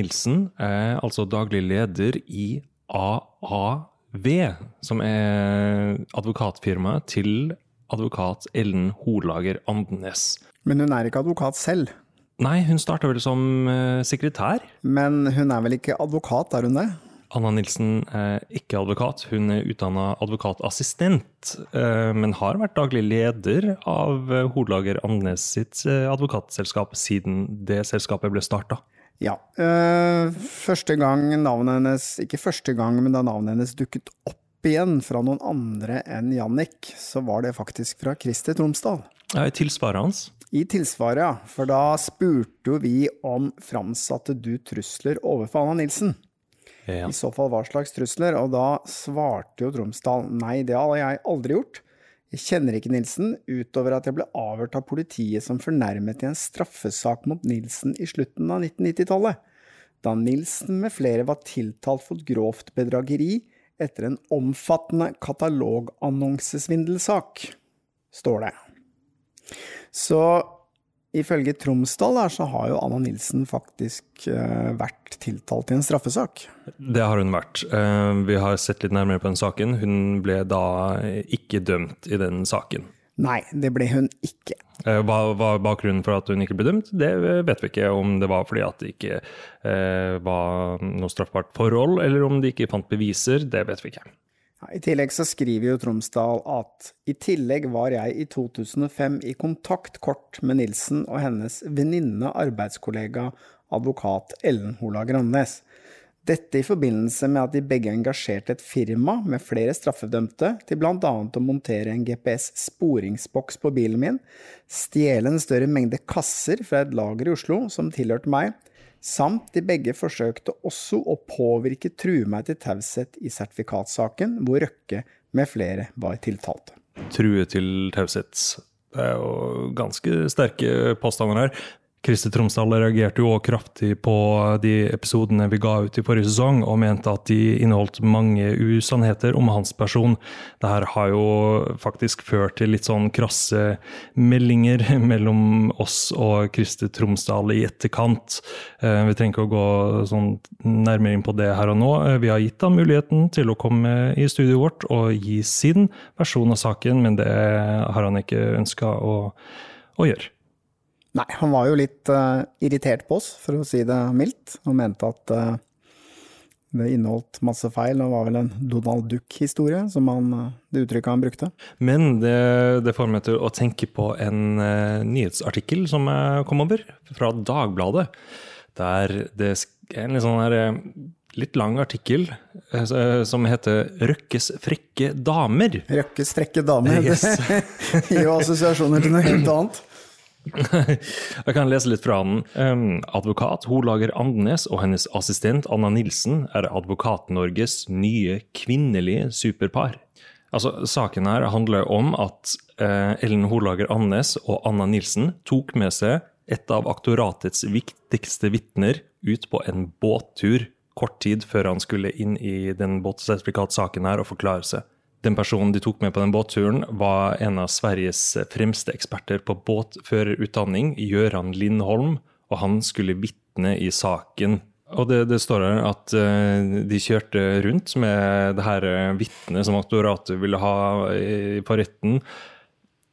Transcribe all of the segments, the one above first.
Nilsen er altså daglig leder i AAV, som er advokatfirmaet til advokat Ellen Holager Andenes. Men hun er ikke advokat selv. Nei, hun starta vel som eh, sekretær. Men hun er vel ikke advokat, er hun det? Anna Nilsen er ikke advokat, hun er utdanna advokatassistent, eh, men har vært daglig leder av Hordlager Andenes sitt eh, advokatselskap siden det selskapet ble starta. Ja. øh, første gang navnet hennes Ikke første gang, men da navnet hennes dukket opp igjen fra noen andre enn Jannik, så var det faktisk fra Christer Tromsdal. Ja, I tilsvaret hans. I tilsvaret, ja. For da spurte jo vi om framsatte du trusler overfor Anna Nilsen. Ja. I så fall hva slags trusler? Og da svarte jo Tromsdal nei, det har jeg aldri gjort. Jeg kjenner ikke Nilsen, utover at jeg ble avhørt av politiet som fornærmet i en straffesak mot Nilsen i slutten av 1990-tallet, da Nilsen med flere var tiltalt for grovt bedrageri etter en omfattende katalogannonsesvindelsak, står det. Så ifølge Tromsdal der, så har jo Anna Nilsen faktisk eh, vært tiltalt i en straffesak. Det har hun vært. Eh, Vi har sett litt nærmere på den saken. Hun ble da ikke dømt i den saken. Nei, det ble hun ikke. Eh, Hva var bakgrunnen for at hun ikke ble dømt? Det vet vi ikke. Om det var fordi at det ikke var noe straffbart forhold, eller om de ikke fant beviser. Det vet vi ikke. I tillegg så skriver jo Tromsdal at i tillegg var jeg i 2005 i kontakt kort med Nilsen og hennes venninne, arbeidskollega, advokat Ellen Hola Grandes. Dette i forbindelse med at de begge engasjerte et firma med flere straffedømte til bl.a. å montere en GPS-sporingsboks på bilen min, stjele en større mengde kasser fra et lager i Oslo som tilhørte meg, samt de begge forsøkte også å påvirke true meg til taushet i sertifikatsaken, hvor Røkke med flere var tiltalt. True til taushet. Det er jo ganske sterke påstander her. Christer Tromsdal reagerte jo også kraftig på de episodene vi ga ut i forrige sesong, og mente at de inneholdt mange usannheter om hans person. Dette har jo faktisk ført til litt sånn krasse meldinger mellom oss og Christer Tromsdal i etterkant. Eh, Vi trenger ikke å gå sånn nærmere inn på det her og nå. Eh, Vi har gitt ham muligheten til å komme i studioet vårt og gi sin versjon av saken, men det har han ikke ønska å, å gjøre. Nei, han var jo litt uh, irritert på oss, for å si det mildt, og mente at uh, det inneholdt masse feil, og var vel en Donald Duck-historie, som han, eh, det uttrykket han brukte. Men det, det får meg til å tenke på en uh, nyhetsartikkel som kom over, fra Dagbladet. Der det er en litt sånn her litt lang artikkel som heter 'Røkkes frekke damer'. Røkkes frekke damer. Yes. Det gir jo assosiasjoner til noe helt annet. Jeg kan lese litt fra den. Um, advokat Holager Andenes og hennes assistent Anna Nilsen er Advokat-Norges nye kvinnelige superpar. Altså, Saken her handler om at uh, Ellen Holager Andenes og Anna Nilsen tok med seg et av aktoratets viktigste vitner ut på en båttur kort tid før han skulle inn i den båtsertifikatsaken her og forklare seg. Den personen de tok med på den båtturen, var en av Sveriges fremste eksperter på båtførerutdanning, Gøran Lindholm, og han skulle vitne i saken. Og det, det står her at eh, de kjørte rundt med det her uh, vitnet som aktoratet ville ha på retten,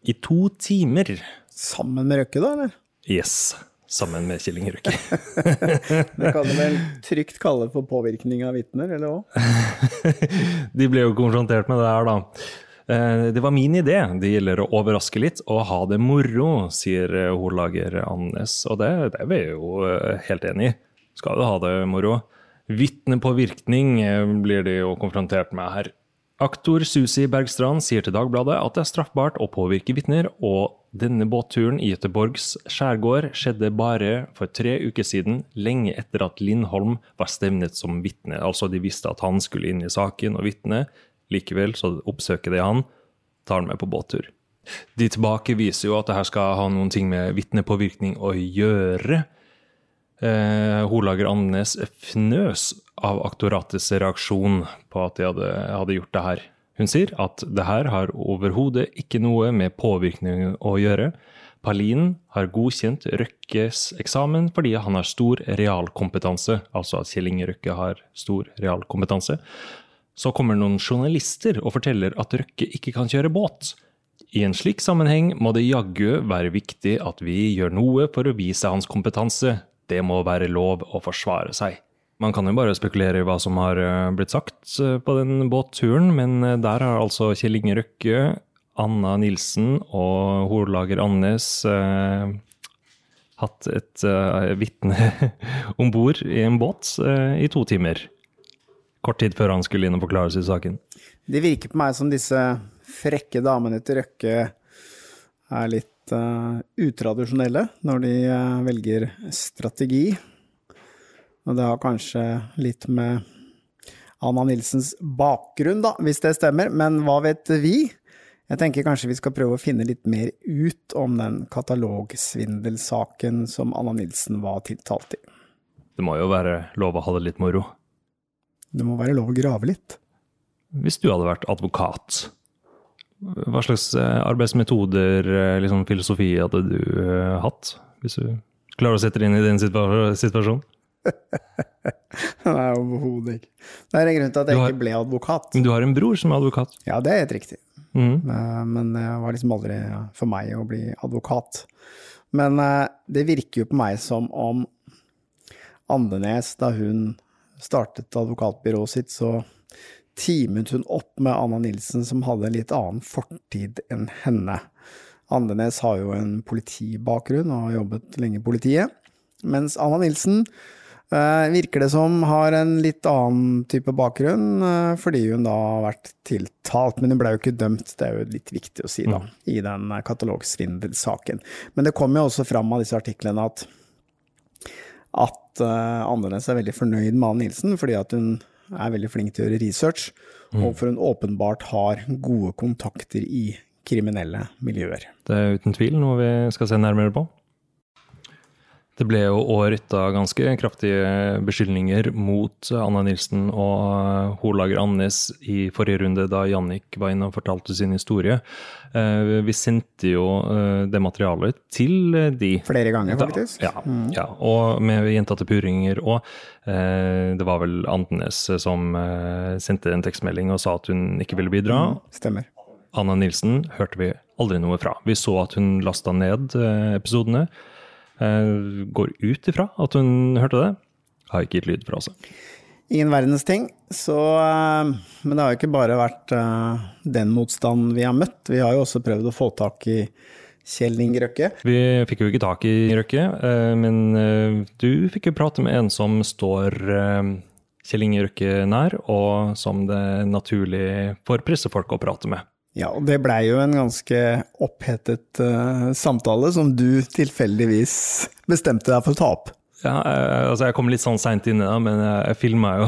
i to timer. Sammen med Røkke, da, eller? Yes. Sammen med Killing Inge Det kan du vel trygt kalle for påvirkning av vitner, eller hva? De ble jo konfrontert med det her, da. Eh, Det var min idé. Det gjelder å overraske litt og ha det moro, sier eh, horlager Annes. Og det, det er vi jo eh, helt enig i. Skal jo ha det moro. Vitnepåvirkning blir de jo konfrontert med her. Aktor Susi Bergstrand sier til Dagbladet at det er straffbart å påvirke vitner, og denne båtturen i Göteborgs skjærgård skjedde bare for tre uker siden, lenge etter at Lindholm var stevnet som vitne. Altså, de visste at han skulle inn i saken og vitne. Likevel så oppsøker de han, tar han med på båttur. De tilbakeviser jo at det her skal ha noen ting med vitnepåvirkning å gjøre. Eh, Holager Andenes fnøs av aktoratets reaksjon på at de hadde, hadde gjort det her. Hun sier at det her har overhodet ikke noe med påvirkning å gjøre. Palin har godkjent Røkkes eksamen fordi han har stor realkompetanse, altså at Kjell Inge Røkke har stor realkompetanse. Så kommer noen journalister og forteller at Røkke ikke kan kjøre båt. I en slik sammenheng må det jaggu være viktig at vi gjør noe for å vise hans kompetanse. Det må være lov å forsvare seg. Man kan jo bare spekulere i hva som har eh, blitt sagt eh, på den båtturen, men eh, der har altså Kjell Inge Røkke, Anna Nilsen og horlager Annes eh, hatt et eh, vitne om bord i en båt eh, i to timer. Kort tid før han skulle inn og forklare seg i saken. Det virker på meg som disse frekke damene til Røkke er litt eh, utradisjonelle når de eh, velger strategi. Og det har kanskje litt med Anna Nilsens bakgrunn, da, hvis det stemmer, men hva vet vi? Jeg tenker kanskje vi skal prøve å finne litt mer ut om den katalogsvindelsaken som Anna Nilsen var tiltalt i. Det må jo være lov å ha det litt moro. Det må være lov å grave litt. Hvis du hadde vært advokat, hva slags eh, arbeidsmetoder, eh, liksom filosofi, hadde du eh, hatt? Hvis du klarer å sette deg inn i din situasjon? Nei, overhodet ikke. Det er en grunn til at jeg har- ikke ble advokat. Men du har en bror som er advokat. Ja, det er helt riktig. Eh, Men det var liksom aldri for meg å bli advokat. Men det virker jo på meg som om Andenes, da hun startet advokatbyrået sitt, så teamet hun opp med Anna Nilsen, som hadde en litt annen fortid enn henne. Andenes har jo en politibakgrunn og har jobbet lenge i politiet, mens Anna Nilsen eh, virker det som har en litt annen type bakgrunn, eh, fordi hun da har vært tiltalt, men hun ble jo ikke dømt, det er jo litt viktig å si da, i den eh, katalogsvindelsaken. Men det kommer jo også fram av disse artiklene at at uh, Andenes er veldig fornøyd med Anne Nilsen, fordi at hun er veldig flink til å gjøre research, og for hun åpenbart har gode kontakter i kriminelle miljøer. Det er uten tvil noe vi skal se nærmere på. Det ble jo òg rytta ganske kraftige beskyldninger mot Anna Nilsen og Holager Annes i forrige runde, da Jannik var inne og fortalte sin historie. Eh, Vi sendte jo eh, det materialet til de. Flere ganger, Da- faktisk. Ja, ja, og med gjentatte puringer. Og eh, det var vel Andenes som eh, sendte en tekstmelding og sa at hun ikke ville bidra. Stemmer. Anna Nilsen hørte vi aldri noe fra. Vi så at hun lasta ned eh, episodene. Eh, går ut ifra at hun hørte det. Har ikke gitt lyd fra seg. Ingen verdens ting. Så, eh, men det har jo ikke bare vært eh, den motstanden vi har møtt. Vi har jo også prøvd å få tak i Kjell Inge Røkke. Vi fikk jo ikke tak i Røkke, men du fikk jo prate med en som står Kjell Inge Røkke nær, og som det er naturlig for pressefolk å prate med. Ja, og det blei jo en ganske opphetet uh, samtale som du tilfeldigvis bestemte deg for å ta opp. Ja, eh, altså jeg kom litt sånn seint inn i det, men jeg, jeg filma jo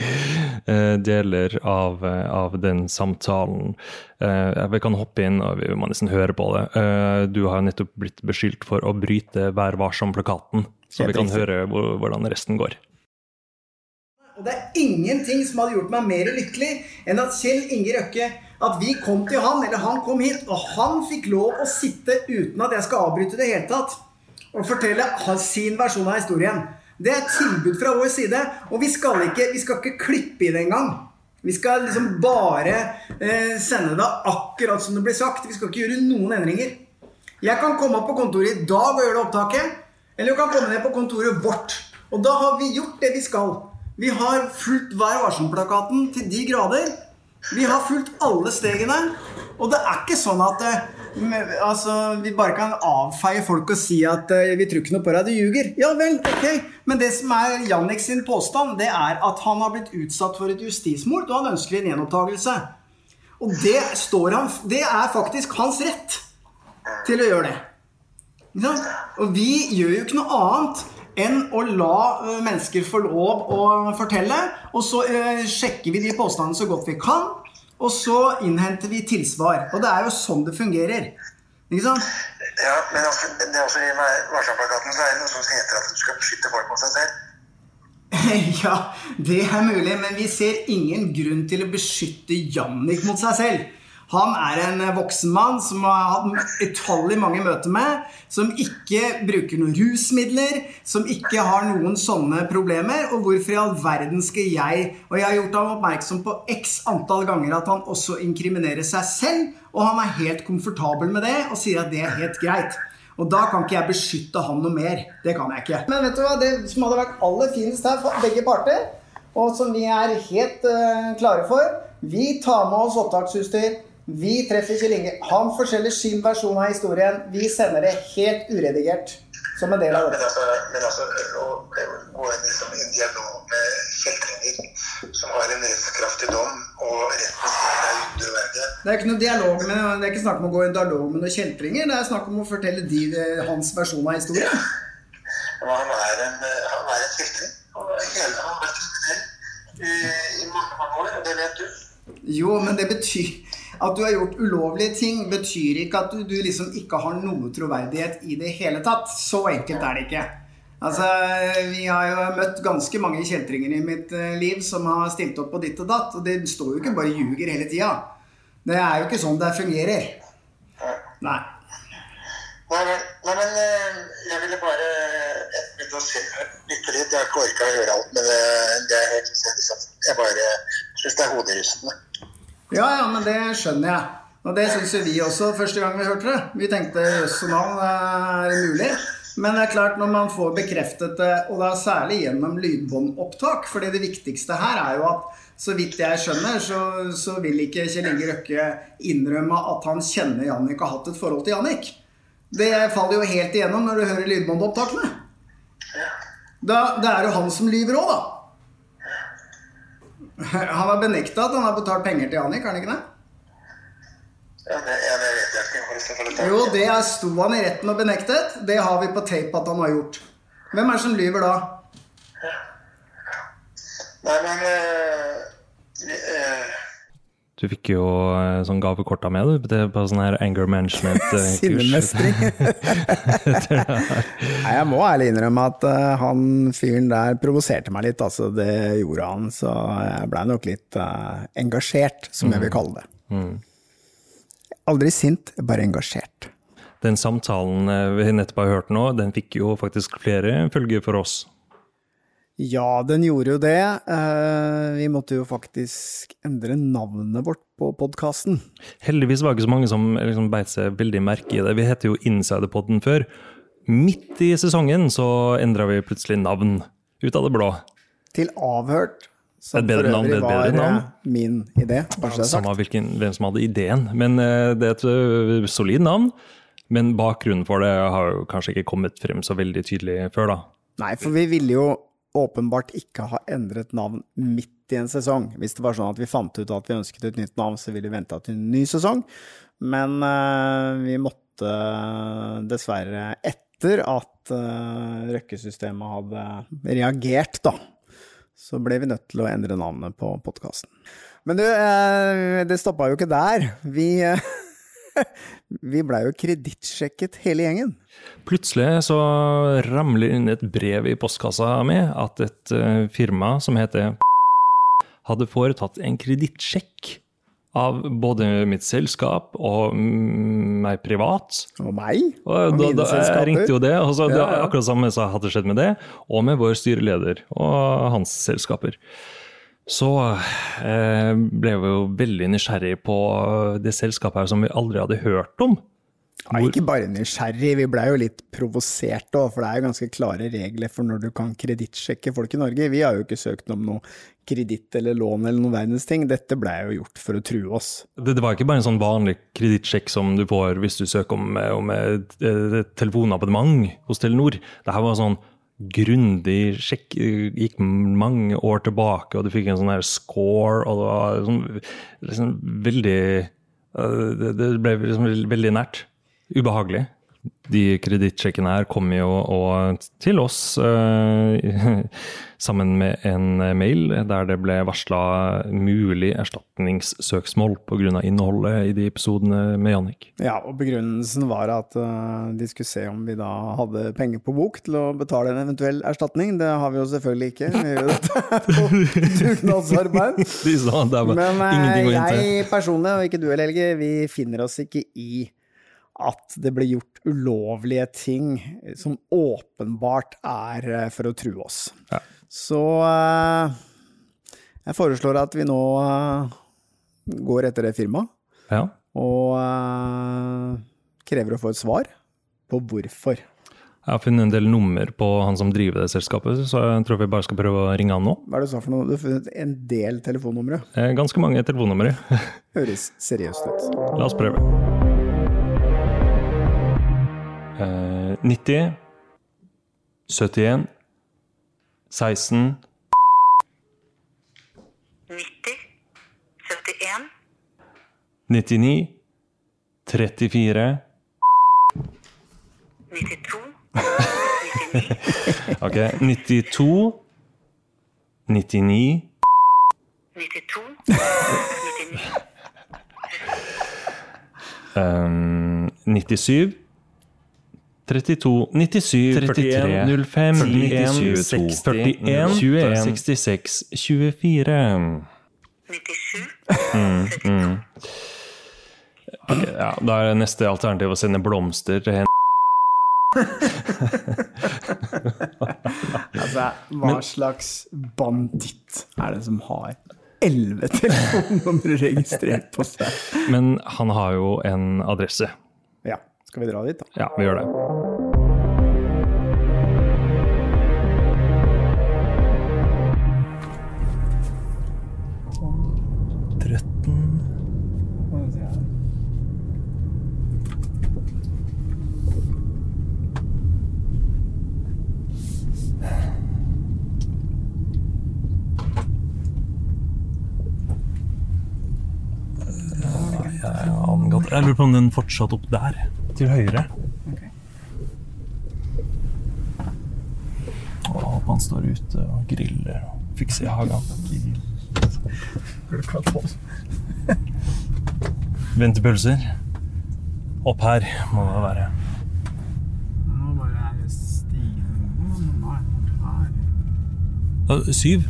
eh, deler av, av den samtalen. Eh, Vi kan hoppe inn, og vi må nesten høre på det. Eh, Du har nettopp blitt beskyldt for å bryte Vær varsom-plakaten, så vi kan høre hvordan resten går. Og det er ingenting som hadde gjort meg mer lykkelig enn at Kjell Inge Røkke At vi kom til han, eller han kom hit, og han fikk lov å sitte uten at jeg skal avbryte det hele tatt, og fortelle sin versjon av historien. Det er et tilbud fra vår side, og vi skal ikke, vi skal ikke klippe i det engang. Vi skal liksom bare eh, sende det akkurat som det blir sagt. Vi skal ikke gjøre noen endringer. Jeg kan komme opp på kontoret i dag og gjøre det opptaket. Eller du kan komme ned på kontoret vårt. Og da har vi gjort det vi skal. Vi har fulgt Vær varsom-plakaten til de grader. Vi har fulgt alle stegene. Og det er ikke sånn at eh, altså, vi bare kan avfeie folk og si at eh, vi tror ikke noe på deg, du ljuger. Ja vel, ok. Men det som er Jannik sin påstand, det er at han har blitt utsatt for et justismord, og han ønsker en gjenopptakelse. Og det, han, det er faktisk hans rett til å gjøre det. Og vi gjør jo ikke noe annet enn å la mennesker få lov å fortelle, og så sjekker vi de påstandene så godt vi kan, og så innhenter vi tilsvar. Og det er jo sånn det fungerer. Ikke sant? Ja, men altså, det er også i varselplakaten så er det noe som heter at du skal beskytte folk mot seg selv. ja, det er mulig, men vi ser ingen grunn til å beskytte Jannik mot seg selv. Han er en eh, voksen mann som har hatt utallig mange møter med, som ikke bruker noen rusmidler, som ikke har noen sånne problemer. Og hvorfor i all verden skal jeg Og jeg har gjort ham oppmerksom på x antall ganger at han også inkriminerer seg selv, og han er helt komfortabel med det og sier at det er helt greit. Og da kan ikke jeg beskytte han noe mer. Det kan jeg ikke. Men vet du hva, det som hadde vært aller finest her for begge parter, og som vi er helt uh, klare for Vi tar med oss opptaksutstyr. Vi treffer Kjell Inge. Han forteller sin versjon av historien. Vi sender det helt uredigert som en del av Men altså, men altså å gå inn i sånn- en dialog med kjeltringer som har en rettskraftig dom, og retten sier det er underverdig Det er ikke noe dialog med, det er ikke snakk om å gå i en dialog med noen kjeltringer. Det er snakk om å fortelle de, eh, hans versjon av historien. Ja. han er en, eh, han er en kjeltring. Han har vært kriminell i, i mange, mange år, og det vet du. Jo, men det betyr at du har gjort ulovlige ting, betyr ikke at du, du liksom ikke har noe troverdighet i det hele tatt. Så enkelt er det ikke. Altså, Vi har jo møtt ganske mange kjeltringer i mitt eh, liv som har stilt opp på ditt og datt, og det står jo ikke bare og ljuger hele tida. Det er jo ikke sånn det fungerer. Nei. Nei, men, nei, men eh, jeg ville bare jeg begynte å lytte litt. Jeg orka å høre alt, men det, det Jeg bare syns det er hoderystende. Ja, ja, men det skjønner jeg. Og det syns jo vi også første gang vi hørte det. Vi tenkte jøsse navn, er det mulig? Men det er klart, når man får bekreftet det, og da særlig gjennom lydbåndopptak For det viktigste her er jo at så vidt jeg skjønner, så, så vil ikke Kjell Inge Røkke innrømme at han kjenner Jannik og har hatt et forhold til Jannik. Det faller jo helt igjennom når du hører lydbåndopptakene. Da, det er jo han som lyver òg, da. Han har benekta at han har betalt penger til Jannik, har han ikke det? Ja, det, ja, det vet jeg ikke. Jo, det er- sto han i retten og benektet. Det har vi på tape at han har gjort. Hvem er det som lyver da? Nei, men øh, eh, Du fikk jo eh, sånn gavekort av meg du, på sånn her anger management-kurs. Sinnemestring. Nei, jeg må ærlig innrømme at uh, han fyren der provoserte meg litt. Altså, det gjorde han. Så jeg blei nok litt uh, engasjert, som jeg vil kalle det. Aldri sint, bare engasjert. Den samtalen eh, vi nettopp har hørt nå, den fikk jo faktisk flere følger for oss. Ja, den gjorde jo det. Eh, vi måtte jo faktisk endre navnet vårt på podkasten. Heldigvis var det ikke så mange som liksom beit seg veldig merke i det. Vi heter jo Insiderpodden før. Midt i sesongen så endra vi plutselig navn, ut av det blå. Til Avhørt, som Et bedre navn, det er et bedre navn. eh, min idé. Bare så det er sagt. Samme hvilken, hvem som hadde ideen. Men eh, det er et solid navn. Men bakgrunnen for det har jo kanskje ikke kommet frem så veldig tydelig før, da. Nei, for vi ville jo åpenbart ikke ha endret navn midt i en sesong. Hvis det var sånn at vi fant ut at vi ønsket et nytt navn, så ville vi venta til en ny sesong. Men uh, vi måtte eh, dessverre, etter at uh, Røkke-systemet hadde reagert, da, så ble vi nødt til å endre navnet på podkasten. Men du, uh, det stoppa jo ikke der. Vi, Vi blei jo kredittsjekket hele gjengen. Plutselig så ramler inn et brev i postkassa mi at et eh, firma som heter hadde foretatt en kredittsjekk av både mitt selskap og meg privat. Og meg. Og Og da, da, jeg ringte jo det, og så ja, Ja, ja. akkurat samme som hadde skjedd med det, og med vår styreleder og hans selskaper. Så eh, ble vi jo veldig nysgjerrig på det selskapet her som vi aldri hadde hørt om. Ja, ikke bare nysgjerrig, vi blei jo litt provosert òg, for det er jo ganske klare regler for når du kan kredittsjekke folk i Norge. Vi har jo ikke søkt om noe kreditt eller lån eller noen verdens ting. Dette blei jo gjort for å true oss. Det, det var ikke bare en sånn vanlig kredittsjekk som du får hvis du søker om, om et, et telefonabonnement hos Telenor. Det her var sånn grundig sjekk, gikk mange år tilbake, og du fikk en sånn her score, og det var sånn, liksom veldig det, det ble liksom veldig nært. Ubehagelig. De kredittsjekkene her kommer jo og til oss eh, sammen med en mail der det ble varsla mulig erstatningssøksmål pga. innholdet i de episodene med Jannik. Ja, og begrunnelsen var at uh, de skulle se om vi da hadde penger på bok til å betale en eventuell erstatning. Det har vi jo selvfølgelig ikke. Vi gjør dette på dugnadsarbeid. Men uh, jeg personlig, og ikke du heller, Helge, vi finner oss ikke i at det ble gjort ulovlige ting som åpenbart er eh, for å true oss. Ja. Så eh, jeg foreslår at vi nå eh, går etter det firmaet Ja. og eh, krever å få et svar på hvorfor. Jeg har funnet en del nummer på han som driver det selskapet, så jeg tror vi bare skal prøve å ringe han nå. Hva er det du sa for noe? Du har funnet en del telefonnumre. Eh, Ganske mange telefonnumre. Høres seriøst ut. La oss prøve. Eh, 90 71 16 90, 71, 99 34 92, 99 Ok, 92 99 92, 99, um, 97 32 97 33 05 91 60 41 21 66 24 97, mm. Ok, ja, Da er neste alternativ å sende blomster til henne. Altså, hva slags banditt er det som har elleve telefonnumre registrert på seg? Men han har jo en adresse. Ja, skal vi dra dit, da? Ja, vi gjør det. Jeg lurer på om den fortsatt opp der, til høyre. Og han står ute og griller og fikser i hagen. Ventepølser. Opp her må det være. Ja, Syv?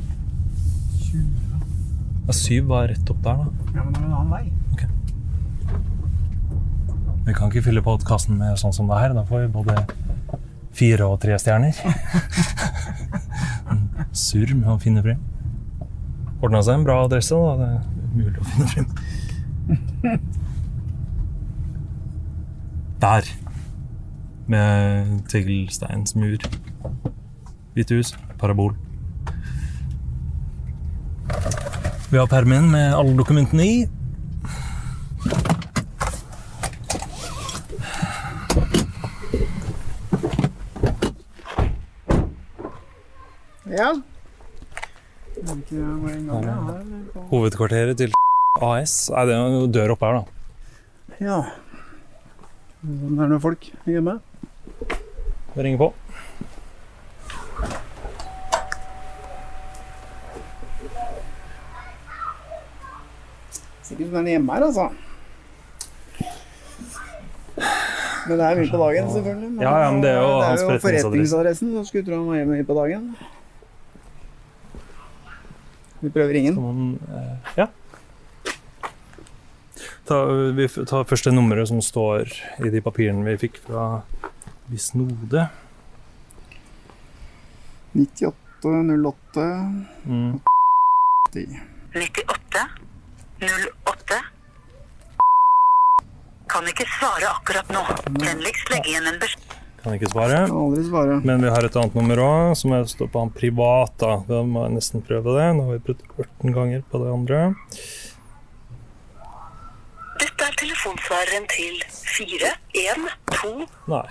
Ja, syv var rett opp der, da. Ja, men det er en annen vei. Vi kan ikke fylle podkasten med sånn som det her. Da får vi både fire og tre stjerner. Surr med å finne frem. Ordna seg en bra adresse, da. Det er mulig å finne frem. Der. Med teglsteinsmur. Hvitt hus, parabol. Vi har permen med alle dokumentene i. Ja. Ikke hvor en gang jeg har, eller? Hovedkvarteret til AS. Nei, det er jo dør oppe her, da. Ja. Sånn er det folk hjemme. Det ringer på. Sikkert som den er hjemme her, altså. Men det er midt på dagen, selvfølgelig. Men Ja, ja, men det er jo det er jo forretningsadresse. forretningsadressen. Så skulle tro han var hjemme midt på dagen. Vi prøver ingen. eh, Ja. Ta, vi tar først det nummeret som står i de papirene vi fikk fra Visnode. 9808 Mm. 98 08 Kan ikke svare akkurat nå. Vennligst legg igjen en beskjed. Kan ikke svare. Kan aldri svare. Men vi har et annet nummer òg, som står på han privat. Da Da må jeg nesten prøve det. Nå har vi prøvd 18 ganger på det andre. Dette er telefonsvareren til 412 Nei.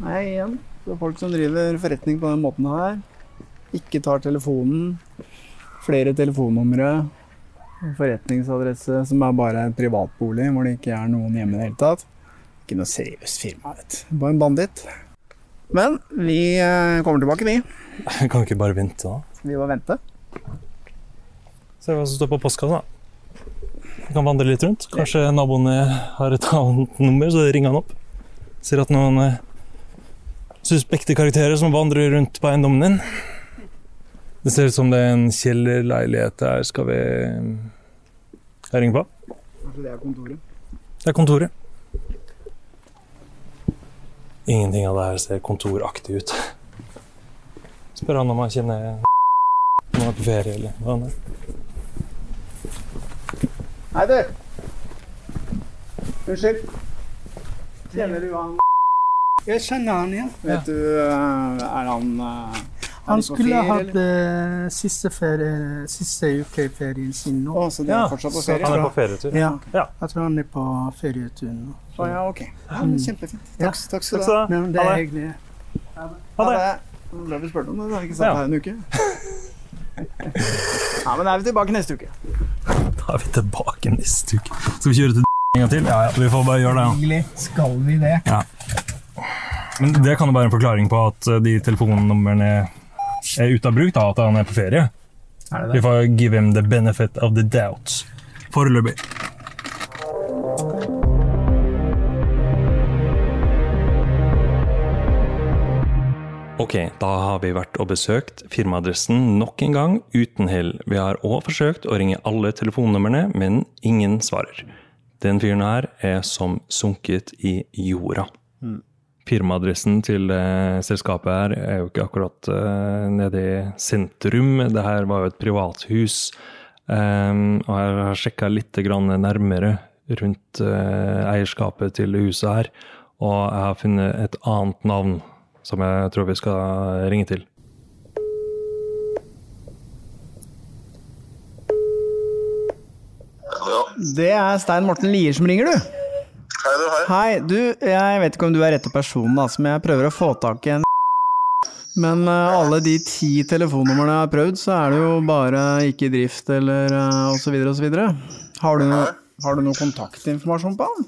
Nei, igjen. Det er folk som driver forretning på den måten her. Ikke tar telefonen. Flere telefonnumre. Forretningsadresse som er bare en privatbolig hvor det ikke er noen hjemme i det hele tatt. Ikke noe seriøst firma, vet du. Bare en banditt. Men vi eh, kommer tilbake, vi. Jeg kan ikke bare vente, da. Vi må vente. Se hva som står på postkassa. Vi kan vandre litt rundt. Kanskje naboene har et annet nummer, så ringer han opp. Sier at noen eh, suspekte karakterer som vandrer rundt på eiendommen din. Det ser ut som det er en kjellerleilighet der. Skal vi Jeg ringer på. Kanskje det er kontoret. Det er kontoret. Ingenting av det her ser kontoraktig ut. Spør han om han kjenner om han er på ferie eller hva han er. Hei, du. Unnskyld. Kjenner du han Jeg kjenner han, ja. Vet du, eh, er han eh, Han skulle ferie, hatt eh, siste, ferie, siste uke i ferien sin nå. Oh, så de er fortsatt på ferie? Han er på ferietur? Ja. Ja. Jeg tror han er på ferietur nå. Oh, ja, ok. Ja, men kjempefint. Ja. Takk, takk skal du ha. Ja, men det er hyggelig. Ha det. Nå ble vi spurt om det, da. ikke sagt Ja. her en uke. Ja, men da er vi tilbake neste uke. Da er vi tilbake neste uke. Skal vi kjøre til en gang til? Ja, ja, vi får bare gjøre det. Hyggelig. Skal vi det? Ja. Men det kan jo være en forklaring på at eh, de telefonnumrene er ute av bruk, da, at han er på ferie. Er det det? Vi får give him the benefit of the doubt. Foreløpig. Ok, da har vi vært og besøkt firmaadressen nok en gang, uten hell. Vi har òg forsøkt å ringe alle telefonnumrene, men ingen svarer. Den fyren her er som sunket i jorda. Firmaadressen til eh, selskapet her er jo ikke akkurat eh, nede i sentrum. Det her var jo et privathus. Um, og jeg har sjekka litt nærmere rundt eh, eierskapet til huset her. Og jeg har funnet et annet navn som jeg tror vi skal ringe til. Det er Stein Morten Lier som ringer, du. Hei, du. Hei. Hei, du, jeg vet ikke om du er rette personen, da, som jeg prøver å få tak i en Men uh, alle de ti telefonnumrene jeg har prøvd, så er det jo bare ikke i drift eller uh, osv. osv. Har, du noe- har du noe kontaktinformasjon på han?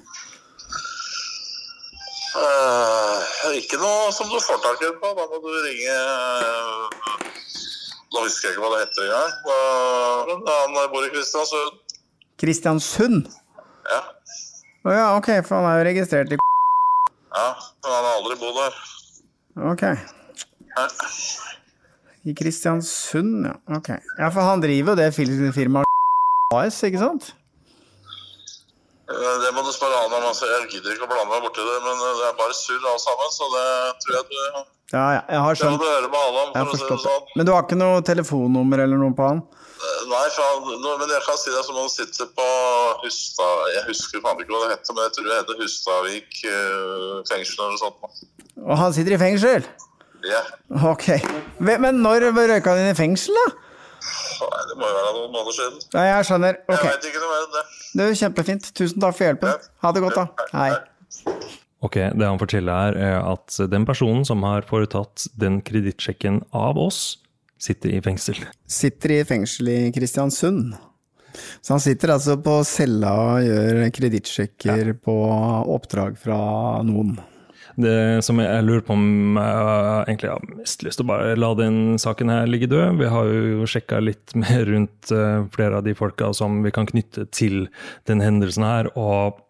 Uh, ikke noe som du får tak i på. Da må du ringe eh, Nå husker jeg ikke hva det heter engang. Uh, Han bor i Kristiansund. Kristiansund? Ja. Å ja, ok, for han er jo registrert i ja, men han har aldri bodd der. Ok. I Kristiansund, ja. Ok. Ja, for han driver jo det firmaet AS, ikke sant? Eh, Det må du spørre han om. Altså. Jeg gidder ikke å blande meg borti det, men eh, det er bare surr alt sammen. Så det tror jeg du Ja, ja, jeg har Det må skjønt. du høre med han om. Men du har ikke noe telefonnummer eller noe på han? Eh, Nei, for men jeg kan si det som han sitter på Hustad Jeg husker faen ikke hva det heter, men jeg tror det heter Hustadvik eh, fengsel eller noe sånt. Og han sitter i fengsel? Ja. Ok. Men når røyka han inn i fengsel, da? Nei, det må jo være noen måneder siden. Ja, jeg skjønner. Jeg vet veit ikke noe mer enn det. Det er kjempefint. Tusen takk for hjelpen. Ha det godt, da. Hei. Ok, Det han forteller er at den personen som har foretatt den kredittsjekken av oss, sitter i fengsel. Sitter i fengsel i Kristiansund. Så han sitter altså på cella og gjør kredittsjekker på oppdrag fra noen. Det som jeg lurer på om jeg egentlig har mest lyst til å bare la den saken her ligge død. Vi har jo sjekka litt mer rundt eh, flere av de folka som vi kan knytte til den hendelsen her, og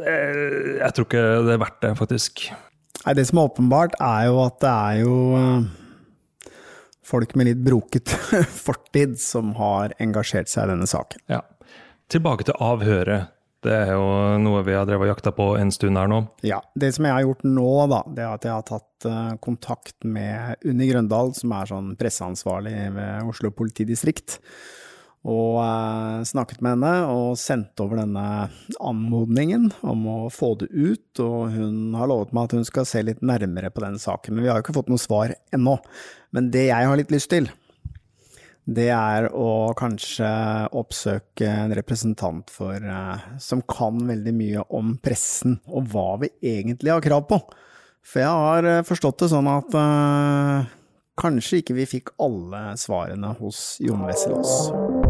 Eh, Jeg tror ikke det er verdt det, faktisk. Nei, det som er åpenbart, er jo at det er jo eh, folk med litt broket fortid som har engasjert seg i denne saken. Ja. Tilbake til avhøret. Det er jo noe vi har drevet og jakta på en stund her nå. Ja, Det som jeg har gjort nå, da, det er at jeg har tatt eh, kontakt med Unni Grøndal, som er sånn presseansvarlig ved Oslo politidistrikt. Og eh, snakket med henne og sendt over denne anmodningen om å få det ut. Og hun har lovet meg at hun skal se litt nærmere på den saken. Men vi har jo ikke fått noe svar ennå. Men det jeg har litt lyst til, det er å kanskje oppsøke en representant for, eh, som kan veldig mye om pressen, og hva vi egentlig har krav på. For jeg har eh, forstått det sånn at uh, kanskje ikke vi fikk alle svarene hos Jon Wessel-Aas.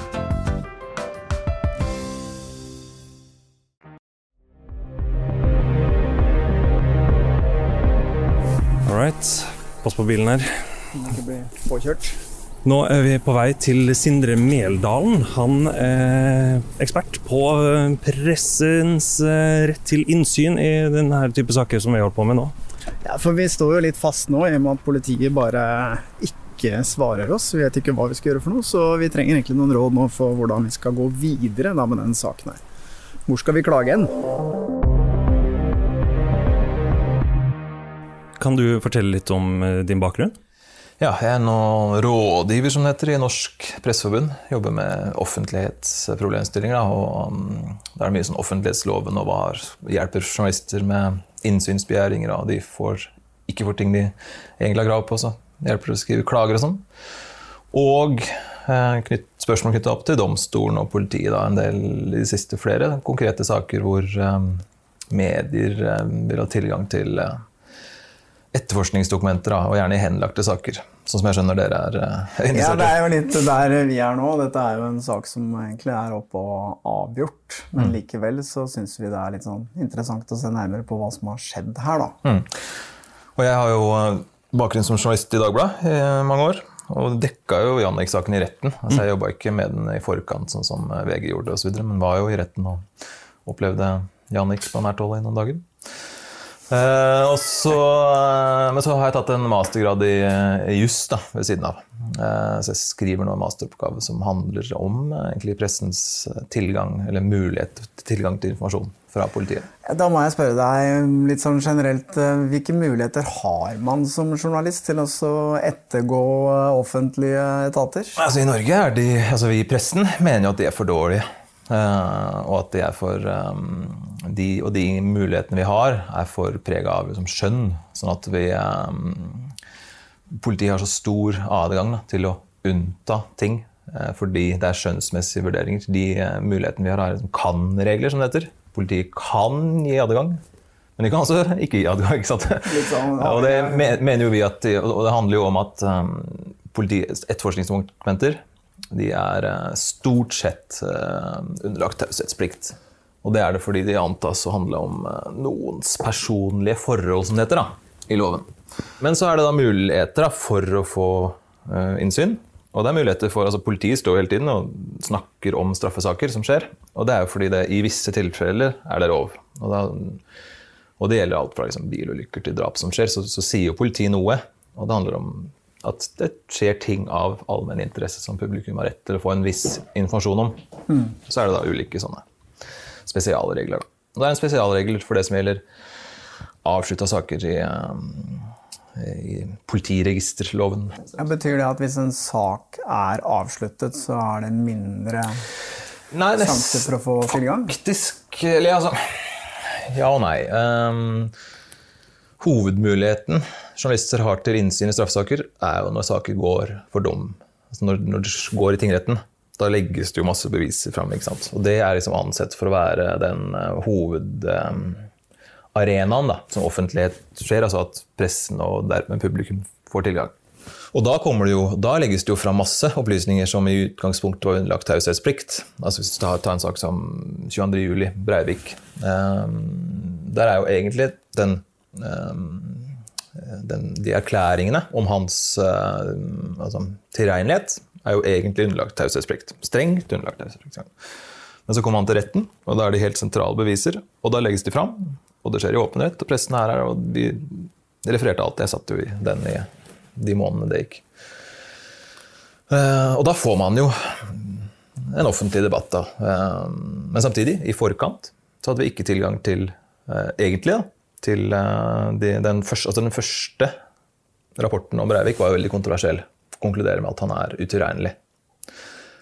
All right. Pass på bilen her. Ikke bli påkjørt. Nå er vi på vei til Sindre Meldalen. Han er ekspert på eh, pressens eh, rett til innsyn i denne type saker som vi holder på med nå. Ja, for vi står jo litt fast nå i og med at politiet bare ikke svarer oss. Vi vet ikke hva vi skal gjøre for noe, så vi trenger egentlig noen råd nå for hvordan vi skal gå videre da, med den saken her. Hvor skal vi klage hen? Kan du fortelle litt om eh, din bakgrunn? Ja, jeg er nå rådgiver, som det heter, i Norsk Presseforbund. Jobber med offentlighetsproblemstillinger. Og um, Da er det mye sånn offentlighetsloven og hva hjelper journalister med innsynsbegjæringer, og de får, ikke får ting de egentlig har krav på. Så hjelper å skrive klager og sånn. Og eh, knytt, spørsmål knytta opp til domstolen og politiet. Da, en del i de siste flere konkrete saker hvor um, medier vil ha tilgang til eh, etterforskningsdokumenter, og gjerne i henlagte saker. Sånn som jeg skjønner dere er eh, Ja, det er jo litt der vi er nå. Dette er jo en sak som egentlig er oppe og avgjort. Men Mm. likevel så syns vi det er litt sånn interessant å se nærmere på hva som har skjedd her, da. Mm. Og jeg har jo eh, bakgrunn som journalist i Dagbladet i mange år. Og dekka jo Jannik-saken i retten. Altså, jeg jobba ikke med den i forkant, sånn som eh, VG gjorde, og så videre, men var jo i retten og opplevde Jannik på nært hold i noen dager. Eh, og så, uh, men så har jeg tatt en mastergrad i, i juss ved siden av. Uh, så jeg skriver nå en masteroppgave som handler om eh, egentlig pressens eh, tilgang, eller mulighet til tilgang til informasjon fra politiet. Da må jeg spørre deg litt sånn generelt, eh, hvilke muligheter har man som journalist til å ettergå eh, offentlige etater? Altså I Norge er de, altså vi i pressen mener jo at de er for dårlige. Eh, og at de er for um, de, Og de mulighetene vi har, er for prega av liksom, skjønn. Sånn at vi um, Politiet har så stor adgang da, til å unnta ting eh, fordi det er skjønnsmessige vurderinger. De eh, mulighetene vi har, er liksom kan-regler, som det heter. Politiet kan gi adgang. Men de kan altså ikke gi adgang. ikke sant? Sånn, Ja, og det mener jo vi at, og det handler jo om at um, politi, etterforskningsdokumenter de er eh, stort sett eh, underlagt taushetsplikt. Og det er det fordi de antas å handle om eh, noens personlige forhold, som det heter, da, i loven. Men så er det da muligheter da, for å få innsyn. Og det er muligheter for, altså Politiet står hele tiden og snakker om straffesaker som skjer. Og det er jo fordi det i visse tilfeller er det lov. Og, da, og det gjelder alt fra liksom, bilulykker til drap som skjer. Så, så sier jo politiet noe. Og det handler om at det skjer ting av allmenn interesse som publikum har rett til å få en viss informasjon om. Mm. Så er det da ulike sånne spesialregler. Og det er en spesialregel for det som gjelder avslutta saker i, um, i politiregisterloven. Ja, betyr det at hvis en sak er avsluttet, så er det mindre Nei, det- sjanse for å få tilgang? Faktisk Eller altså Ja og nei. Um, hovedmuligheten journalister har til innsyn i straffesaker, er jo når saker går for dom. Altså når, når det går i tingretten. Da legges det jo masse beviser fram. Og det er liksom ansett for å være den hovedarenaen da, som offentlighet skjer, altså at pressen og dermed publikum får tilgang. Og da, det jo, da legges det jo fram masse opplysninger som i utgangspunktet var underlagt taushetsplikt. Altså hvis du tar, tar en sak som 22.07. Breivik. Um, der er jo egentlig den, um, den, De erklæringene om hans uh, altså, tilregnelighet er jo egentlig underlagt taushetsplikt. Strengt underlagt taushetsplikt. Men så kommer han til retten, og da er det helt sentrale beviser. Og da legges de fram, og det skjer i åpenhet, og pressen er her, og de refererte alt. Jeg satt jo i den i de månedene det gikk. Uh, og da får man jo en offentlig debatt, da. Uh, men samtidig, i forkant, så hadde vi ikke tilgang til eh, egentlig da, til de, den, første, altså den første rapporten om Breivik var jo veldig kontroversiell. Konkluderer med at han er utilregnelig.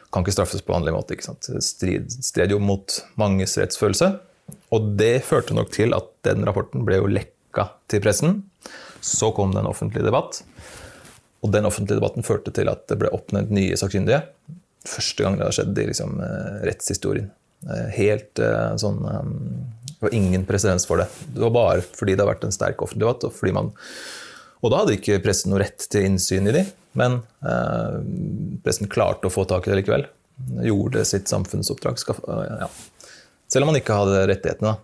Kan ikke straffes på vanlig måte. ikke sant? Strid, stred jo mot manges rettsfølelse. Og det førte nok til at den rapporten ble jo lekka til pressen. Så kom det en offentlig debatt. Og den offentlige debatten førte til at det ble oppnevnt nye sakkyndige. Første gang det har skjedd i liksom, rettshistorien. Helt sånn Det var ingen presedens for det. Det var bare fordi det har vært en sterk offentlig debatt. Og, fordi man, og da hadde ikke pressen noe rett til innsyn i de, men eh, pressen klarte å få tak i det likevel. Gjorde sitt samfunnsoppdrag. Skaff, ja. Selv om man ikke hadde rettighetene. da.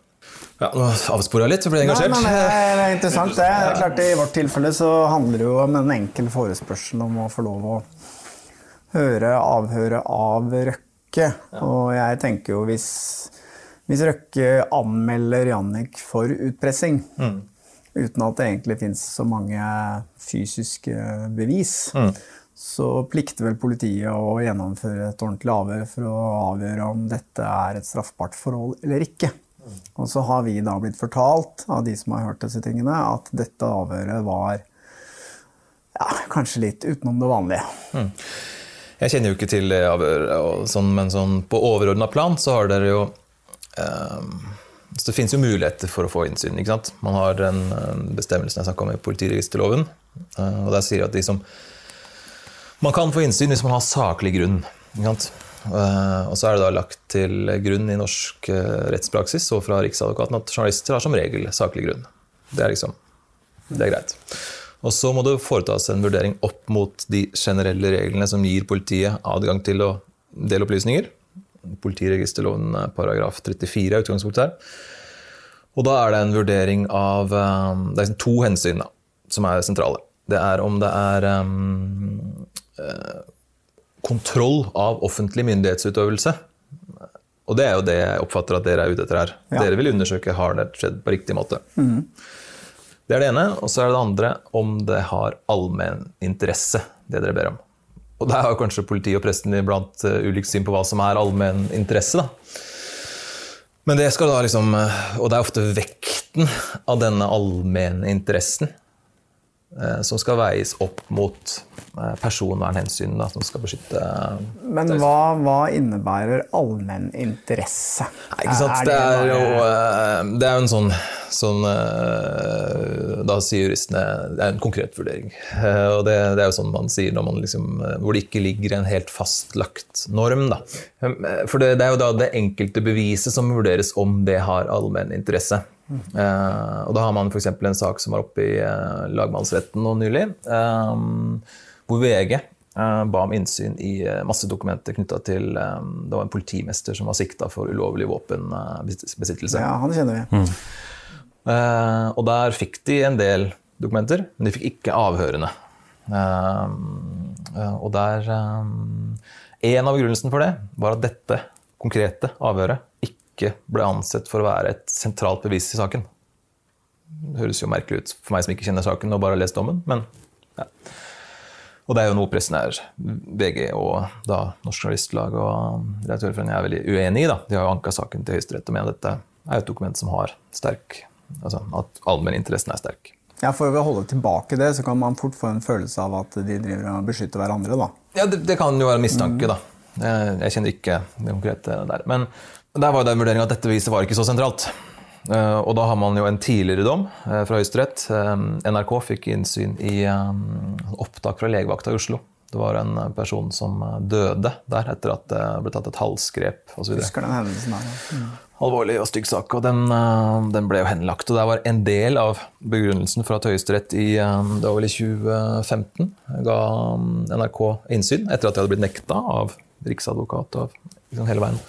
Ja, nå avspora jeg litt, så ble jeg engasjert. Nei, men det er interessant. Det er klart I vårt tilfelle så handler det jo om en enkel forespørsel om å få lov å høre avhøret av Røkke. Og jeg tenker jo hvis, hvis Røkke anmelder Jannik for utpressing, Mm. uten at det egentlig fins så mange fysiske bevis, Mm. så plikter vel politiet å gjennomføre et ordentlig avhør for å avgjøre om dette er et straffbart forhold eller ikke. Og så har vi da blitt fortalt av de som har hørt disse tingene, at dette avhøret var ja, kanskje litt utenom det vanlige. Jeg kjenner jo ikke til det sånn, men sånn, på overordna plan så har dere jo um, så Det finnes jo muligheter for å få innsyn. ikke sant? Man har den eh, bestemmelsen jeg snakka om i politiregisterloven. eh, og Der sier at de som Man kan få innsyn hvis man har saklig grunn. ikke sant? Eh, og så er det da lagt til grunn i norsk eh, rettspraksis og fra Riksadvokaten at journalister har som regel saklig grunn. Det er liksom Det er greit. Og så må det foretas en vurdering opp mot de generelle reglene som gir politiet adgang til å dele opplysninger. Politiregisterloven eh, paragraf 34 er utgangspunktet her. Og da er det en vurdering av eh, Det er to hensyn da, som er sentrale. Det er om det er um, kontroll av offentlig myndighetsutøvelse. Og det er jo det jeg oppfatter at dere er ute etter her. Ja. Dere vil undersøke har det skjedd på riktig måte. Mhm. Det er det ene. Og så er det det andre om det har allmenn interesse, det dere ber om. Og der har kanskje politiet og presten iblant uh, ulikt syn på hva som er allmenn interesse. da. Men det skal da liksom eh, Og det er ofte vekten av denne allmenne interessen eh, som skal veies opp mot eh, personvernhensyn, som skal beskytte Men hva, hva innebærer allmenn interesse? Ikke sant? Det er jo eh, det er jo en sånn, sånn eh, Da sier juristene det er en konkret vurdering. Eh, Og det, det er jo sånn man sier når man liksom, eh, hvor det ikke ligger en helt fastlagt norm. Da. Eh, For det, det er jo da det enkelte beviset som vurderes om det har allmenn interesse. Eh, og da har man f.eks. en sak som var oppe i lagmannsretten nå nylig, eh, hvor VG ba om innsyn i masse dokumenter knytta til Det var en politimester som var sikta for ulovlig våpenbesittelse. Ja, han kjenner vi. Eh, og der fikk de en del dokumenter, men de fikk ikke avhørene. Eh, eh, og der eh, En av begrunnelsene for det var at dette konkrete avhøret ikke ble ansett for å være et sentralt bevis i saken. Det høres jo merkelig ut for meg som ikke kjenner saken og bare har lest dommen, men ja. Og det er jo noe pressen er, VG og da Norsk Journalistlag og Redaktørforeningen er veldig uenig i. da. De har jo anka saken til Høyesterett og mener at dette er et dokument som har sterk Altså at allmenninteressen er sterk. Ja, For å holde tilbake det, så kan man fort få en følelse av at de driver og beskytter hverandre. da. Ja, det, det kan jo være mistanke, da. Jeg, jeg kjenner ikke det konkrete der. Men der var jo den vurderinga at dette beviset var ikke så sentralt. Eh, og da har man jo en tidligere dom eh, fra Høyesterett. Eh, NRK fikk innsyn i opptak fra legevakta i Oslo Det var en person som døde der etter at det ble tatt et halsgrep osv. Husker den hendelsen der. ja. Alvorlig og stygg sak, og den, eh, den ble jo henlagt. Og det var en del av begrunnelsen for at Høyesterett i eh, det var vel i 2015 ga mm, NRK innsyn, etter at de hadde blitt nekta av riksadvokat og liksom hele veien,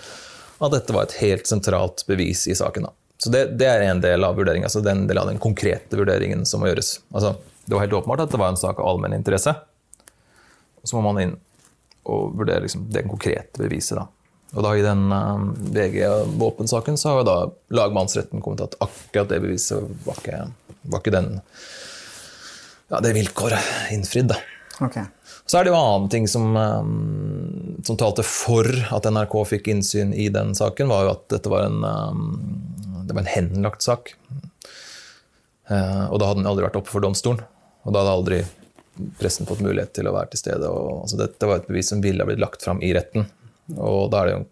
at dette var et helt sentralt bevis i saken. da. Så det, det er en del av vurderingen, altså den del av den konkrete vurderingen som må gjøres. Altså, det var helt åpenbart at det var en sak av allmenn interesse. Så må man inn og vurdere liksom, det konkrete beviset. da. Og da I den uh, VG-våpensaken så har jo da lagmannsretten kommet til at akkurat det beviset var ikke, var ikke den, ja, det vilkåret innfridd. da. Ok. Så er det jo annen ting som, um, som talte for at NRK fikk innsyn i den saken, var jo at dette var en, um, det var en henlagt sak. Eh, og da hadde den aldri vært oppe for domstolen. Og da hadde aldri pressen fått mulighet til å være til stede. Og, altså dette var et bevis som ville ha blitt lagt fram i retten. Og da er det jo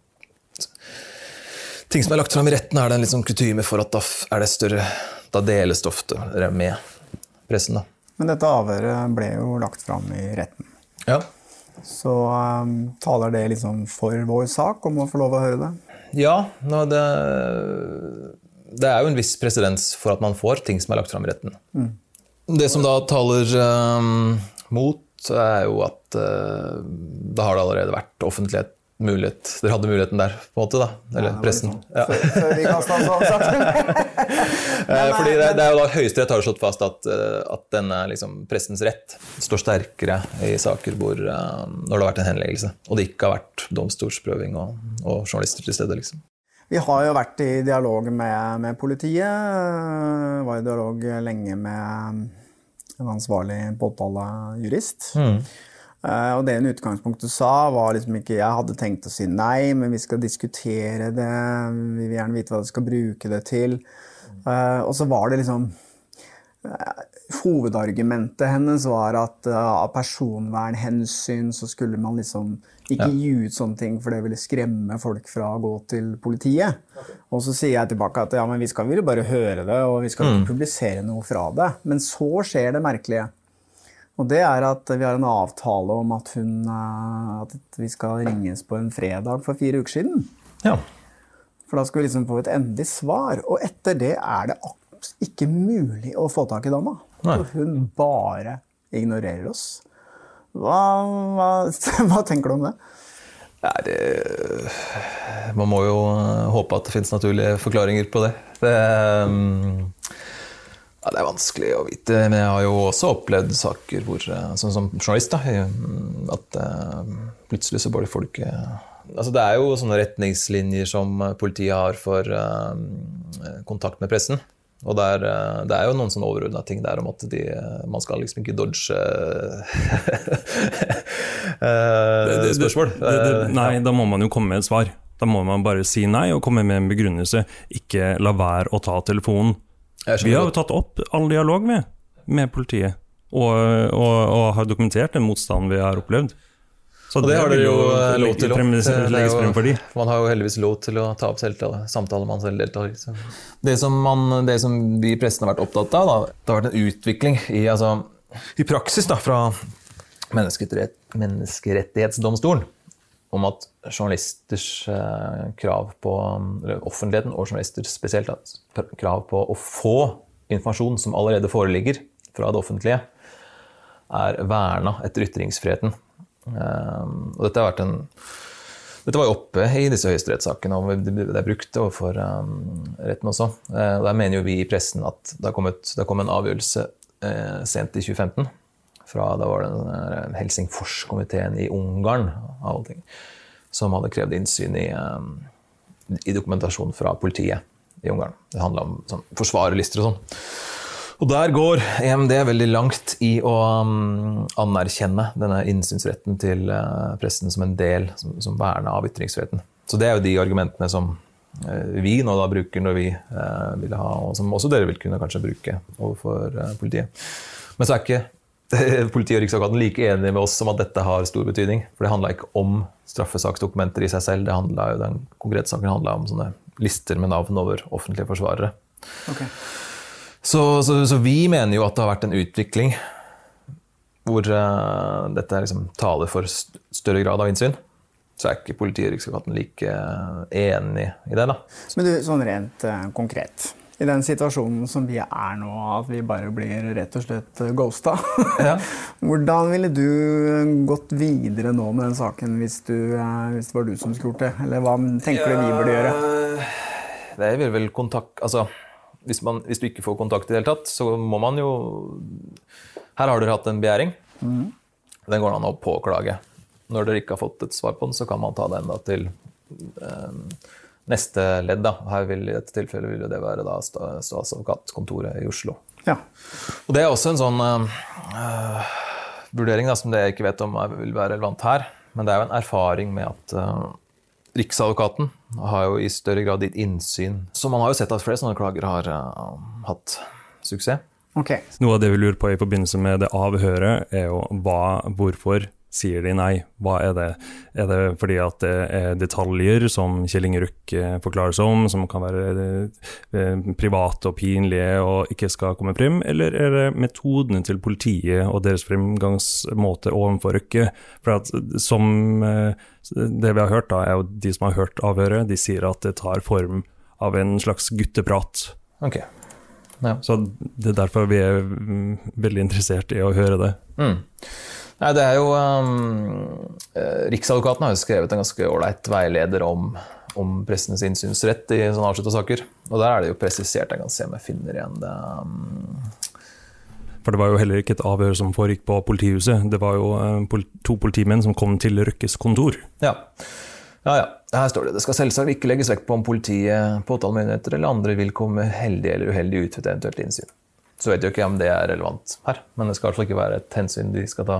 Ting som er lagt fram i retten, er det en sånn kutyme for at da er det større Da deles det ofte med pressen, da. Men dette avhøret ble jo lagt fram i retten. Ja. Så um, taler det liksom for vår sak om å få lov å høre det? Ja, det, det er jo en viss presedens for at man får ting som er lagt fram i retten. Mm. Det som da taler um, mot, er jo at uh, da har det allerede vært offentlighet mulighet. Dere hadde muligheten der, på en måte, da. Eller ja, pressen. Ja. Før, før vi kastet oss over saken. Eh, Fordi det, det er jo da Høyesterett har slått fast at, eh, at denne liksom, pressens rett står sterkere i saker hvor, eh, når det har vært en henleggelse, og det ikke har vært domstolsprøving og, og journalister til stede. liksom. Vi har jo vært i dialog med, med politiet. Var i dialog lenge med en ansvarlig påtalejurist. Mm. Eh, Og det hun utgangspunktet sa, var liksom ikke Jeg hadde tenkt å si nei, men vi skal diskutere det. Vi vil gjerne vite hva vi skal bruke det til. Eh, Og så var det liksom eh, Hovedargumentet hennes var at av personvernhensyn så skulle man liksom ikke gi ut sånne ting, for det ville skremme folk fra å gå til politiet. Og så sier jeg tilbake at ja, men vi skal vel bare høre det, og vi skal Mm. ikke publisere noe fra det. Men så skjer det merkelige. Og det er at vi har en avtale om at, hun, eh, at vi skal ringes på en fredag for fire uker siden. Ja. For da skal vi liksom få et endelig svar. Og etter det er det ikke mulig å få tak i dama. For hun bare ignorerer oss. Hva, hva, hva tenker du om det? Nei, det Man må jo eh, håpe at det finnes naturlige forklaringer på det. Det, mm, ja, det er vanskelig å vite, men jeg har jo også opplevd saker hvor, eh, sånn som journalist, da, at eh, plutselig så bare folk eh, Altså Det er jo sånne retningslinjer som politiet har for kontakt med pressen. Og det er, det er jo noen sånne overordna ting der om at de, man skal liksom ikke dodge eh, spørsmål. Det, det, nei, da må man jo komme med et svar. Da må man bare si nei og komme med en begrunnelse. Ikke la være å ta telefonen. Vi har jo tatt opp all dialog med, med politiet, og, og, og har dokumentert den motstanden vi har opplevd. Så Og det har vil dere jo eh, lov til. å legges frem for de. Man har jo heldigvis lov til å ta opp samtaler man selv deltar i. Det som, man, det som vi i pressen har vært opptatt av, da, det har vært en utvikling i, altså, i praksis da, fra menneskerett, Menneskerettighetsdomstolen om at journalisters eh, krav på eller offentligheten, og journalister spesielt, krav på å få informasjon som allerede foreligger fra det offentlige, er verna etter ytringsfriheten. Um, og dette har vært en dette var jo oppe i disse høyesterettssakene, og det er brukt overfor um, retten også. Eh, Der mener jo vi i pressen at det har kommet, det kom en avgjørelse eh, sent i 2015 fra da var det Helsingforskomiteen i Ungarn av alle ting, som hadde krevd innsyn i, um, i dokumentasjon fra politiet i Ungarn. Det handla om sånn, forsvarerlister og sånn. Og der går EMD veldig langt i å um, anerkjenne denne innsynsretten til uh, pressen som en del som, som verne av ytringsfriheten. Så det er jo de argumentene som uh, vi nå da bruker når vi uh, vil ha, og som også dere vil kunne kanskje bruke overfor politiet. Men så er ikke politiet og Riksadvokaten like enige med oss om at dette har stor betydning. For det handla ikke om straffesaksdokumenter i seg selv, det handlet den konkrete saken handla om sånne lister med navn over offentlige forsvarere. Så, så, så vi mener jo at det har vært en utvikling hvor uh, dette liksom taler for større grad av innsyn, så er ikke politiet og Riksadvokaten like eh, enig i det. da. Men du, sånn rent uh, konkret. I den situasjonen som vi er nå, at vi bare blir rett og slett ghosta. ghosta. Hvordan ville du eh, gått videre nå med den saken hvis, du, eh, hvis det var du som skulle gjort det? Eller hva tenker du vi burde gjøre? Det vil vel kontakt... Altså, hvis, man, hvis du ikke får kontakt i det hele tatt, så må man jo Her har dere hatt en begjæring. Mm. Den går an å påklage. Når dere ikke har fått et svar på den, så kan man ta den da til eh, neste ledd. Da. Her vil, I dette tilfellet vil det være da statsadvokatkontoret i Oslo. Ja. Og Det er også en sånn uh, vurdering da, som det jeg ikke vet om er, vil være relevant her. Men det er jo en erfaring med at uh, Riksadvokaten har jo i større grad gitt innsyn. Så man har jo sett at flere sånne klager har uh, hatt suksess. Noe av det vi lurer på i forbindelse med det avhøret, er jo hva, hvorfor sier de nei? Hva er det? Er det fordi at det er detaljer som Kjell Inge Røkke forklarer seg om, som kan være eh, private og pinlige og ikke skal komme frem, eller er det metodene til politiet og deres fremgangsmåte overfor Røkke? For at som eh, det vi har hørt, da, er jo de som har hørt avhøret, de sier at det tar form av en slags gutteprat. Ok. Så det er derfor vi er mm, veldig interessert i å høre det. Mm. Nei, det er jo um, eh, Riksadvokaten har jo skrevet en ganske ålreit veileder om, om pressens innsynsrett i sånne avslutta saker. Og der er det jo presisert. Jeg kan se om jeg finner igjen det. Um, For det var jo heller ikke et avhør som foregikk på politihuset. Det var jo eh, to politimenn som kom til Røkkes kontor. ja. ja, ja. Her står det det skal selvsagt ikke legges vekt på om politiet, påtalemyndigheter eller andre vil komme heldig eller uheldig ut ved et eventuelt innsyn. Så vet jeg jo ikke om det er relevant her, men det skal i hvert fall ikke være et hensyn de skal ta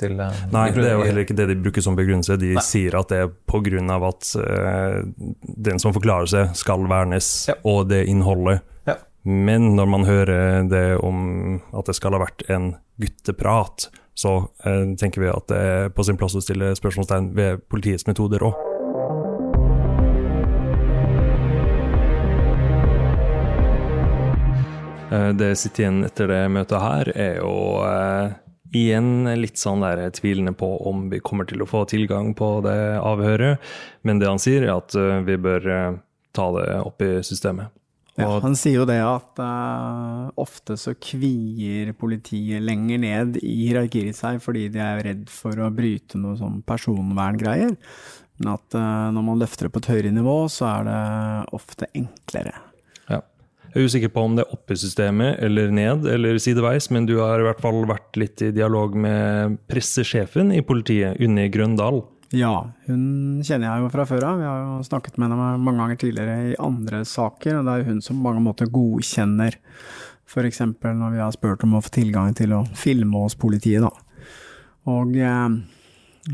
til uh, Nei, det er jo heller ikke det de bruker som begrunnelse. De Nei. sier at det er pga. at uh, den som forklarer seg, skal vernes, og det innholdet. Ja. Men når man hører det om at det skal ha vært en gutteprat, så uh, tenker vi at det er på sin plass å stille spørsmålstegn ved politiets metoder òg. Det jeg sitter igjen etter det møtet her, er jo igjen litt sånn der tvilende på om vi kommer til å få tilgang på det avhøret. Men det han sier, er at eh, vi bør eh, ta det opp i systemet. Ja, han sier jo det at uh, ofte så kvier politiet lenger ned i hierarkiet seg fordi de er redd for å bryte noe sånn personverngreier. Men at uh, når man løfter det på et høyere nivå, så er det ofte enklere. Jeg er usikker på om det er oppe i systemet eller ned eller sideveis, men du har i hvert fall vært litt i dialog med pressesjefen i politiet, Unni Grøndal. Ja, hun kjenner jeg jo fra før av. Vi har jo snakket med henne mange ganger tidligere i andre saker, og det er jo hun som på mange måter godkjenner f.eks. når vi har spurt om å få tilgang til å filme hos politiet, da. Og eh,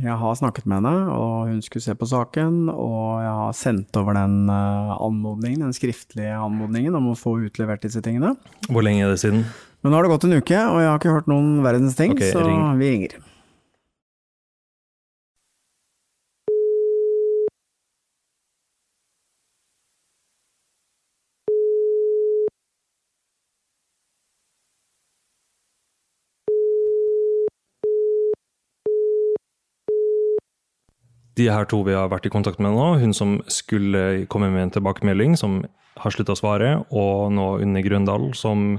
jeg har snakket med henne, og hun skulle se på saken, og jeg har sendt over den eh, anmodningen, den skriftlige anmodningen om å få utlevert disse tingene. Hvor lenge er det siden? Men nå har det gått en uke, og jeg har ikke hørt noen verdens ting, okay, så ring. vi ringer. De her to vi har vært i kontakt med nå, hun som skulle komme med en tilbakemelding, som har slutta å svare, og nå Unni Grøndal, som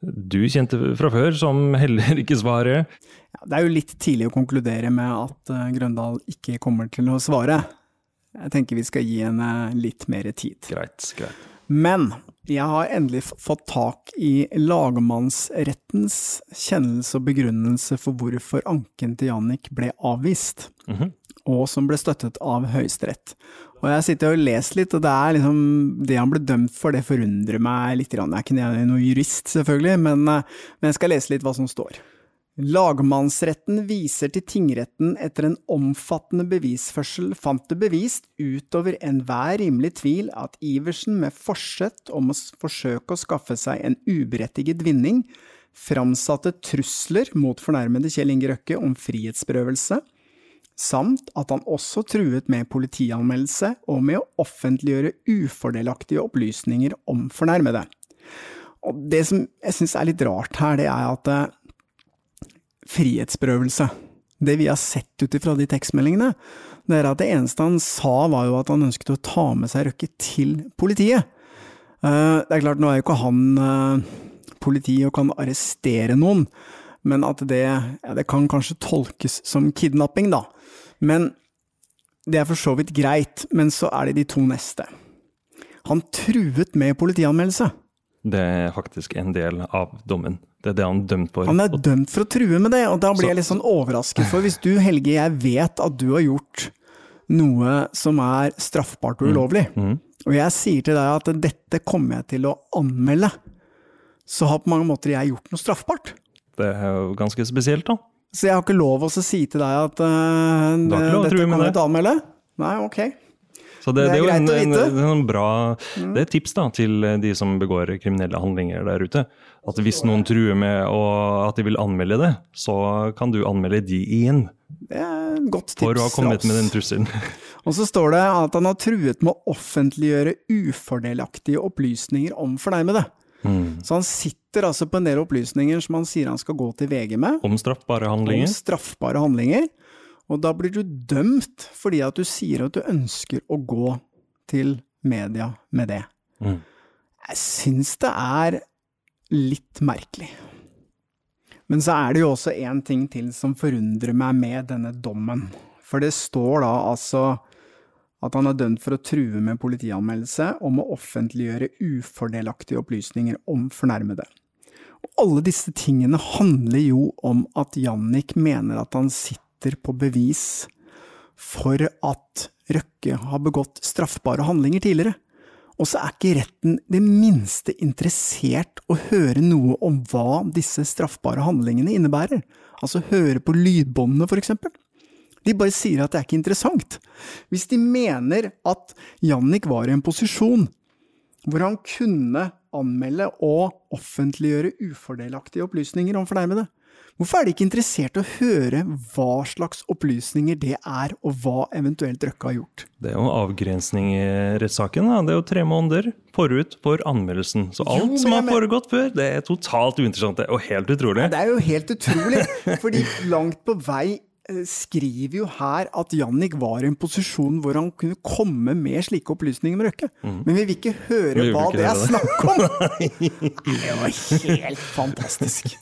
du kjente fra før, som heller ikke svarer. Ja, det er jo litt tidlig å konkludere med at eh, Grøndal ikke kommer til å svare. Jeg tenker vi skal gi henne litt mer tid. Greit, greit. Men jeg har endelig fått tak i lagmannsrettens kjennelse og begrunnelse for hvorfor anken til Jannik ble avvist, Mhm. Og som ble støttet av Høyesterett. Og jeg sitter og leser litt, og det er liksom Det han ble dømt for, det forundrer meg litt. Jeg er ikke noen jurist, selvfølgelig, men, eh, men jeg skal lese litt hva som står. Lagmannsretten viser til tingretten etter en omfattende bevisførsel fant det bevist utover enhver rimelig tvil at Iversen med forsett om å forsøke å skaffe seg en uberettiget vinning, framsatte trusler mot fornærmede Kjell Inge Røkke om frihetsberøvelse, samt at han også truet med politianmeldelse og med å offentliggjøre ufordelaktige opplysninger om fornærmede. Og det som jeg syns er litt rart her, det er at eh, frihetsberøvelse. Det vi har sett ut ifra de tekstmeldingene, det er at det eneste han sa var jo at han ønsket å ta med seg Røkke til politiet. Eh, Det er klart, nå er jo ikke han eh, politi og kan arrestere noen, men at det, ja, det kan kanskje tolkes som kidnapping, da. Men det er for så vidt greit, men så er det de to neste. Han truet med politianmeldelse. Det er faktisk en del av dommen. Det er det han er dømt for. Han er dømt for å true med det, og da blir Så- jeg litt sånn overrasket. For hvis du, Helge, jeg vet at du har gjort noe som er straffbart og ulovlig, og jeg sier til deg at dette kommer jeg til å anmelde, så har på mange måter jeg gjort noe straffbart. Det er jo ganske spesielt, da. Så jeg har ikke lov å si til deg at uh, det, dette kan du å anmelde? Nei, ok. Så det, Det er det, er jo en, greit å en, vite. Mm. en, en bra Det er et tips da, til de som begår kriminelle handlinger der ute. At hvis noen truer med å, at de vil anmelde det, så kan du anmelde de igjen. Det er et godt tips For å ha kommet med den trusselen. Og så står det at han har truet med å offentliggjøre ufordelaktige opplysninger om fornærmede. Så han sitter altså på en del opplysninger som han sier han skal gå til VG med. Om straffbare handlinger. Om straffbare handlinger. Og da blir du dømt fordi at du sier at du ønsker å gå til media med det. Mm. Jeg syns det er litt merkelig. Men så er det jo også én ting til som forundrer meg med denne dommen. For det står da altså at han er dømt for å true med politianmeldelse om å offentliggjøre ufordelaktige opplysninger om fornærmede. Og alle disse tingene handler jo om at Jannik mener at han sitter på bevis for at Røkke har begått straffbare handlinger tidligere. Og så er ikke retten det minste interessert å høre noe om hva disse straffbare handlingene innebærer. Altså høre på lydbåndene, for eksempel. De bare sier at det er ikke interessant. Hvis de mener at Jannik var i en posisjon hvor han kunne anmelde og offentliggjøre ufordelaktige opplysninger om fornærmede, hvorfor er de ikke interessert i å høre hva slags opplysninger det er, og hva eventuelt Røkke har gjort? Det er jo avgrensning i rettssaken. da. Det er jo tre måneder forut for anmeldelsen. Så Jo, alt men som har foregått før, det er totalt uinteressant er- og helt utrolig. Det er jo helt utrolig, fordi langt på vei skriver jo her at Jannik var i en posisjon hvor han kunne komme med slike opplysninger med Røkke. Men vi vil ikke høre Vi vil hva ikke det er snakk om! Det var helt fantastisk.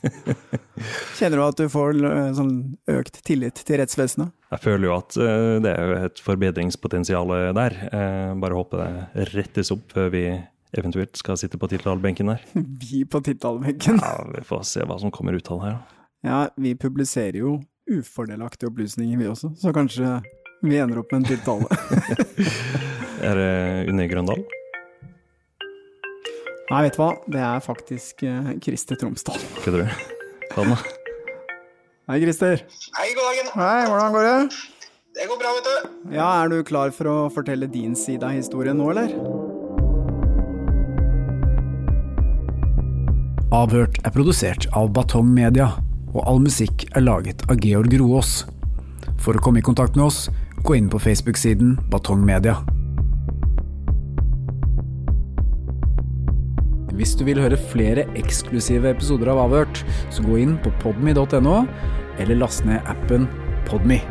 Kjenner du at du får eh, sånn økt tillit til rettsvesenet? Jeg føler jo at eh, det er et forbedringspotensial der. Eh, Bare håper det rettes opp før vi eventuelt skal sitte på tiltalebenken der. Vi på tittelbenken. Ja, Vi får se hva som kommer ut av det her. Ja, vi publiserer jo ufordelaktige opplysninger, vi også, så kanskje vi ender opp med en tiltale. Er det Unni Grøndal? Nei, vet du hva, det er faktisk Krister Christer Tromsdal. Kødder du? Ta da. Hei, Christer. Hei, god dagen. Hei, hvordan går det? Det går bra, vet du. Ja, er du klar for å fortelle din side av historien nå, eller? Avhørt er produsert av Batong Media, og all musikk er laget av Georg Roås. For å komme i kontakt med oss, gå inn på Facebook-siden Batong Media. Hvis du vil høre flere eksklusive episoder av Avhørt, så gå inn på podme.no, eller last ned appen Podme.